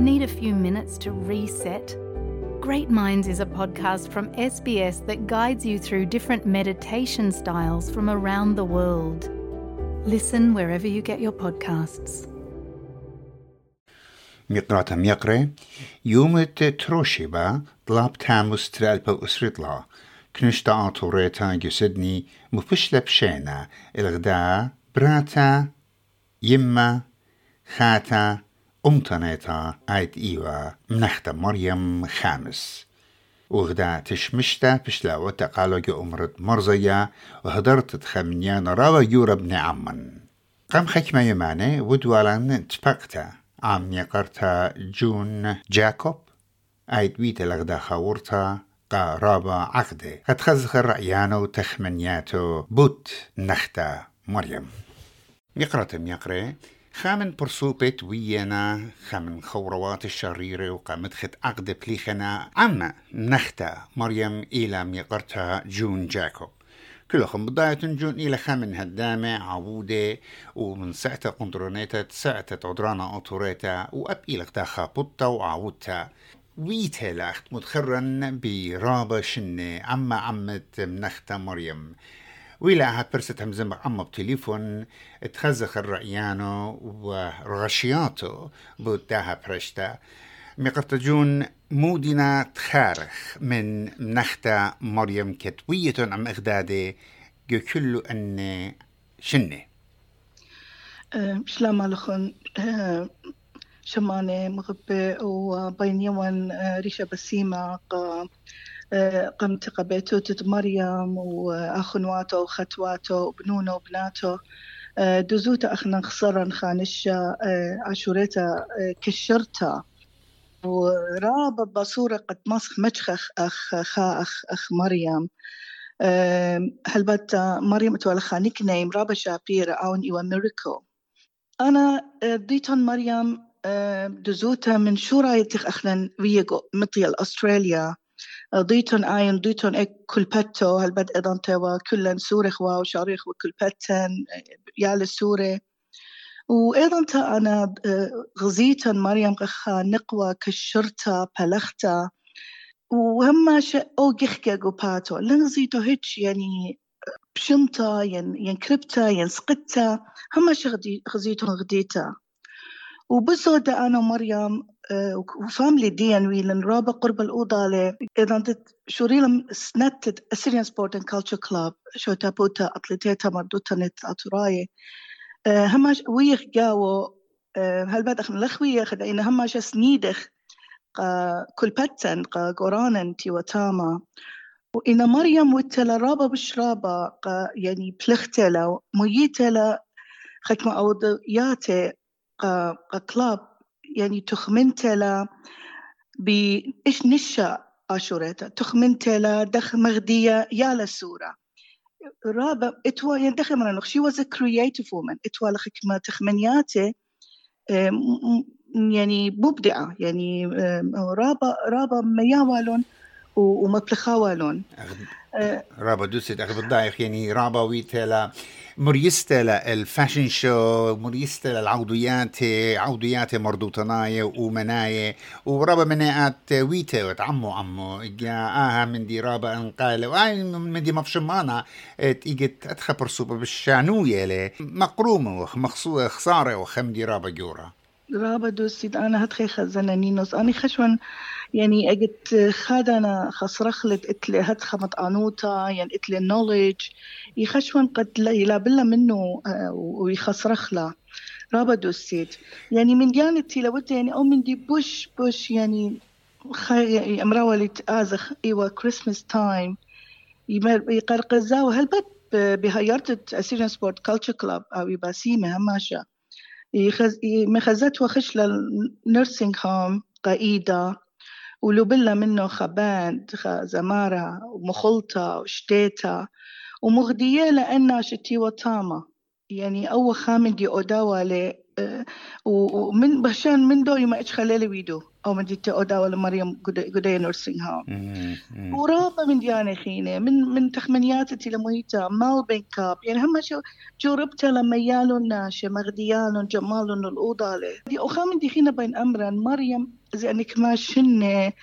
Need a few minutes to reset? Great Minds is a podcast from SBS that guides you through different meditation styles from around the world. Listen wherever you get your podcasts. مقرات ميقري يوم تروشيبا طلاب تاموس ترالبا أسرطلا كنشتا آطوريتا جسدني مفشلة بشينا الغداء براتا يما خاتا أمتنيتا آيت إيوا منختا مريم خامس. وغدا تشمشتا بشلا وتقالوج أمرت مرزيا وهدرت تخمنيان راوا يورا بن عمن قام حكمة يماني ودوالان تفقتا. عم يقرتا جون جاكوب. آيت ويتا لغدا خاورتا قارابا عقدي قد خزخ رأيانو تخمنياتو بوت نختا مريم. يقرأتم يقرأ. خامن برسوبت ويانا خامن خوروات الشريرة وقامت خت عقد بليخنا عما نختا مريم إلى ميقرتها جون جاكوب كلهم بداية جون إلى خامن هدامة عودة ومن ساعتها قندرونيتا ساعتها عدرانا أطوريتا وأب إلى داخا بطة وعودتا ويتا لاخت متخرن برابة شنة عما عمت منختا مريم ويلا هات برست همزم عم بتليفون تخزخ الرأيانو ورغشياتو بوداها برشتا مقرتجون مودنا تخارخ من نختا مريم كتوية عم إغدادي جو كله أن شنة. سلام عليكم. شمانة مغبة وبين يوم ريشة بسيمة قمت قبيتوتة مريم وأخنواته وختواته وبنونه وبناته. دزوتا أخنا خسرا خانشة عشوريتا كشرتا. وراب بصورة قد مسخ مجخخ أخ خا أخ أخ مريم. هلبت مريم توالا خانيك نيم رابا شابيرا أون إيوا ميريكو أنا ديتون مريم دزوتا من شو رايتك أخنا فيجو مثل أستراليا. ضيتون آين ضيتون إك كل بتو هالبد إذن توا كلن سورخ واو شاريخ وكل بتن يال السورة وأيضا تا أنا غزيتن مريم قخا نقوى كشرتا بلختا وهم شيء أو جخكا قباتو لنغزيتو هيتش يعني بشنطة ين ين كربتا ين سقتا هم شي غزيتو غديتا. وبصودا أنا ومريم وفاملي دي إن وي لن رابا قرب الأوضة إذا أنت شوريلم سنتت أسيريان سبورت اند كالتشر كلاب شو تابوتا أطلتيتا مردوتا نت أتراي هماش ويخ جاو هل بعد أخنا لخوية خد إن هماش سنيدخ كل باتن قا قرانن تي وتاما وإن مريم وتلا رابا بشرابا يعني بلختلا ميتلا خكما أو كلاب يعني تخمنتلا بإيش نشأ أشورتا تخمنتلا دخ مغدية يا لسورة. رابع اتوا يعني دخل من she was a creative woman. اتوا لخكمة تخمنياتي يعني مبدعة. يعني رابا رابا مياوالون ومبلخاوالون رابا دوست أخي بالضايق يعني رابا ويتلا مريستلا الفاشن شو. مريستلا العوديات عوديات مردوطناية ومناية. ورابا مناءات ويتا وتعمو عمو جا آها من دي رابا انقال وآي من دي مفشمانا. تيجت اتخا برسوبة بالشانوية لي. مقرومة ومخصوصة خسارة وخم دي رابا جورا رابا دوسيد أنا هتخي خزنا نينوس. أني خشون يعني أجت خادنا خصرخلت إتلي هاد خمط أنوتا يعني إتلي نوليدج يخشون قد لا بلا منه ويخصرخلا رابا دوسيت يعني من جانتي لو يعني أو من دي بوش بوش يعني خي امراولي تأزخ. ايوا كريسماس تايم يقرقزاو. هل بد بهيرت اسيريان سبورت كلتشر كلاب أو يباسيمه هماشا مخزت وخش للنيرسينج هوم قايدة ولوبلا منه خبان زمارة ومخلطة وشتيتا ومغدية لأنها شتي وطامة يعني أول خامن دي أوداوا لي ومن بشان من دو ما إيش خلالي ويدو. أو من دي أوداول مريم قدي نورسينغ هوم ورابا من ديانا خينة من من تخمنياتي لمويتا مال بين كاب. يعني هم شو جربت لما يالون ناشا مغديالون جمالون الأوضالة. دي أخا من دي خينة بين أمرا مريم زي أنك ما شنة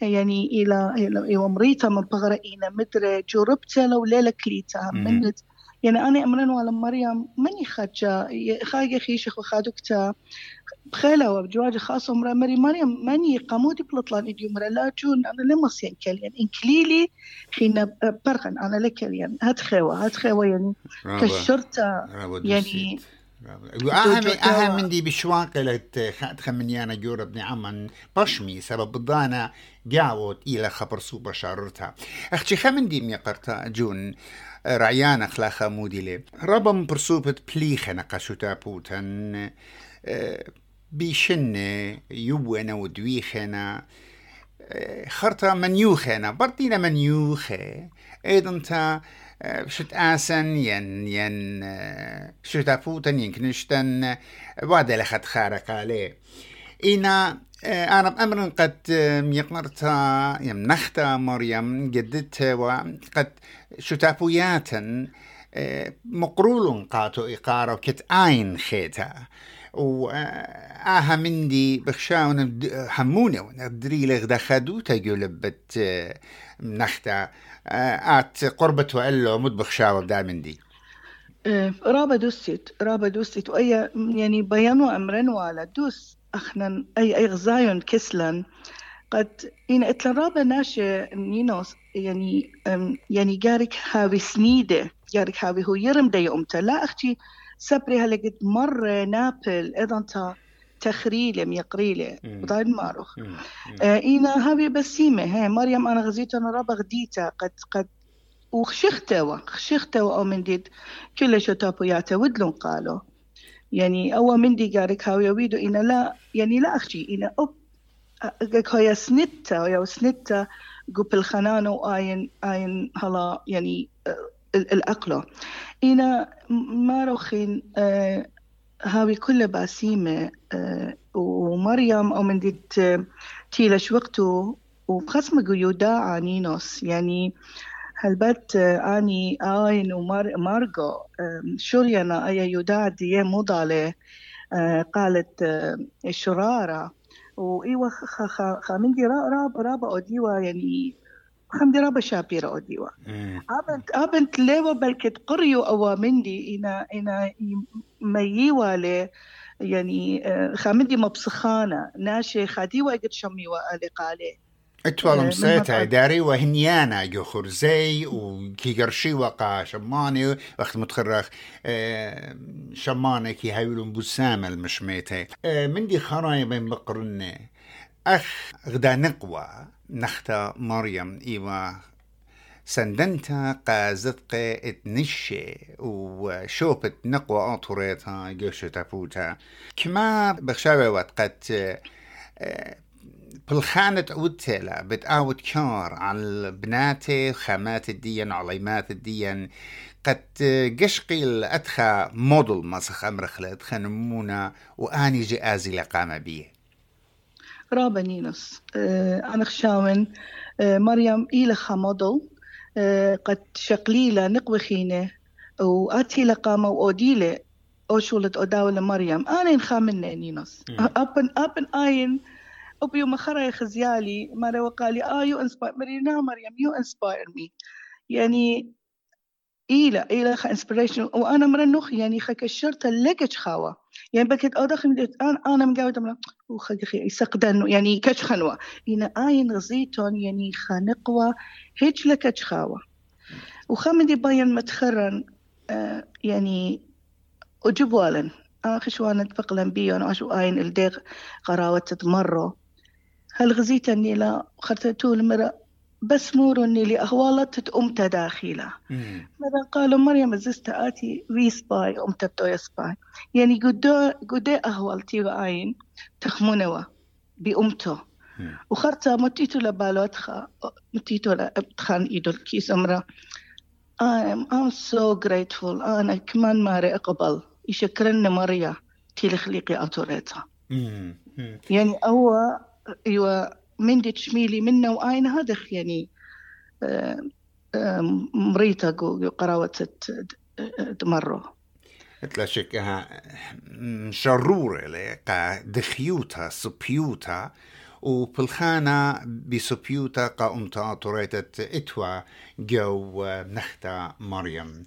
يعني إلى إلى ومريتا من بغرقينا مدري جربت لو ليلة كليتا من يعني أنا أمرن ولا مريم ماني خاجة خاجة خيشخ وخادكتا بخيلة وبجواج خاصة مرة مري مريم ماني قامودي بلطلان إديو مرة لا جون أنا لمس يعني كليان إن كليلي خينا برغن. أنا لكليان هات خيوة هات خيوة يعني كشرتا يعني أهم من دي بشواقلة خمنيانا جورا بني عمان بشمي. سبب الضانا قاوت إلى خبر سوبر شاررتها أختي خمن دي ميقرتا جون. رعيان أخلاخا موديلي ربم برسوبت بليخة نقاشوتا بوتن بيشنة يوانا ودويخنا خرطة منيوخنا برطينا منيوخة. أيضا تا شت آسن ين ين شتا فوتن ين كنشتن وعد لخد خارق عليه إنا أنا بأمر قد يقنرتا يمنختا مريم جددت وقد شتافوياتا مقرول قاتو إقارة كت آين خيتا. وآها مندي بخشاون حمونة ونقدري لغدا خدوتا جلبت نختا آت قربة وإلو مد بخشاو دا مندي. رابا دوست رابا دوست وأي يعني بيانو أمرن ولا دوس أخنا أي أي غزايون كسلن قد إن إتلا رابا ناشي نينوس يعني يعني جارك هاوي سنيدة جارك هاوي هو يرم دي أمتا. لا أختي سبري هلقد مرة نابل إذا تا تخريلة ميقريلة. وضايد ماروخ. آه إينا هاوي بسيمة هي مريم أنا غزيتها أنا رابا غديتا. قد قد وخشختوا خشختوا أو من ديد كل شو تابوياتا ودلون قالوا يعني أول من هاوي ويدو إنا لا يعني لا أخشي إنا أوب هيا سنتا هيا سنتا قب الخنانة وآين آين هلا يعني الأقلة إنا ما روخين آه هاوي كل باسيمة آه ومريم أو من ديت تيلش وقته وخصم يوداع نينوس يعني هالبت آني آين ومارغو شوريانا أي يوداع دي مضالة قالت شرارة. وإيوه خامندي راب راب أوديوا يعني خمدي رابا شابيرا أوديوا. أبنت أبنت ليوا بلكت قريو أوا مندي إنا إنا ميوا لي يعني خامندي مبسخانة ناشي خاديوا قد شميوا قالي اتوالم مسيتا داري وهنيانا جو خرزي وكي قرشي وقا شماني وقت متخرخ شماني كي هايلون بسامة المشميتي. من دي خراي بين بقرنة أخ غدا نقوى نختا مريم إيوا. سندنتا قازتق اتنشي وشوبت نقوى أطوريتا جوشة تفوتا كما بخشاوة وقت بالخانة عودتلا بتعود كار على بناتي خامات الدين عليمات الدين. قد قشقي الأدخى مودل مسخ أمرخلت خنمونا وآني جازي لقام بيه رابا نينوس آه أنا خشاون آه مريم إيلخا مودل آه قد شقليلة نقوى خينة وآتي لقامة وأوديلة أوشولت أداولة مريم. أنا نخامنة نينوس أبن أبن آين أبيو مخرا خزيالي مرة وقالي آه يو انسباير مرينا مريم يو انسباير مي يعني إيلا إيلا خا انسبريشن وأنا مرة نخ يعني خا كشرت لقج خاوة. يعني بكت أدخل أنا أنا مقاوده مرة وخا خي يسقدن يعني كش خنوة. إنا آين غزيتون يعني خانقوة هيج لكش خاوة. وخامدي باين متخرن آه يعني وجبوالن آخر شوانا تفقلن بيون أشو آين الديغ قراوة تتمرو. هل غزيت اني لا خرتتو المرأة بس مور اني لي اهوالت تقوم تداخلة ماذا قالوا مريم؟ زست آتي في سباي ام تبتو سباي. يعني قدو قدو أهوالتي وعين تخمونوا بأمتو وخرتا متيتو لبالو اتخا متيتو لابتخان إيدو الكيس امرا I'm, I'm so grateful. أنا كمان ماري أقبل يشكرني مريا تيلي خليقي أتوريتا. يعني هو أيوه من دي تشميلي منا وآين هذا يعني مريتا قراوة دمرو اتلا شكها شرورة لقا دخيوتا سبيوتا وبالخانة بسبيوتا قا طريتت إتوا جو نختا مريم.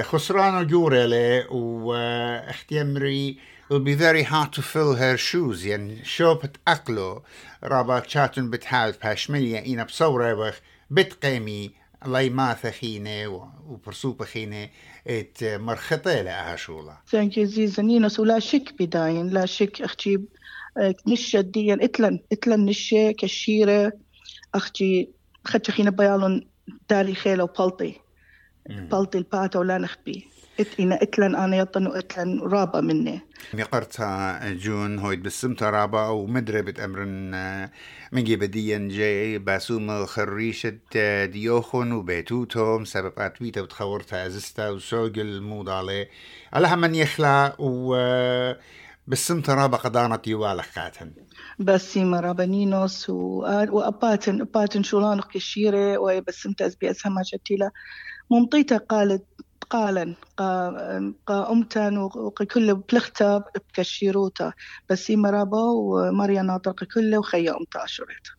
خسرانو جوريلي واختيمري it'll be very hard to fill her shoes. يعني شو بتأكلو رابا تشاتن بتحاول باشمية إنا بصورة بتقيمي. الله ما ثخينة وبرسوبة خينة. إت مرخطة لها شولا ثانك يو زيزا نينوس ولا شك بداين. لا شك أختي نشة ديا. إتلن إتلن نشة كشيرة. أختي خدت خينا بيالون دالي خيلة وبلطي. بلطي الباتا ولا نخبي. اتلن إتلن أنا يطن اتلن رابا مني. مقرتها جون هويد بسمتا رابا ومدربة امرن من جيبديا جاي باسوم خريشة ديوخون وبيتوتهم سبب ويتا وتخورتا أزستا وسوق موضالي على من يخلع و بالسمت رابا قدانة يوالخ كاتن بس رابا نينوس وأباتن أباتن شولان كشيرة وبسمت أز بأسها ما شتيلا ممطيتا قالت قالا قا أمتن وكل بلختا بكشيروتا بس رابا وماريا ناطر كله وخيا أمتا أشريتا